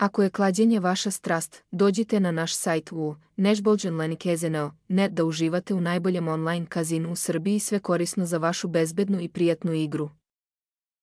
Ako je кладенje vaša strast, dođite na naš sajt u nešbolđanlenikezeneo.net da uživate u najboljem online kazinu u Srbiji sve korisno za vašu bezbednu i prijatnu igru.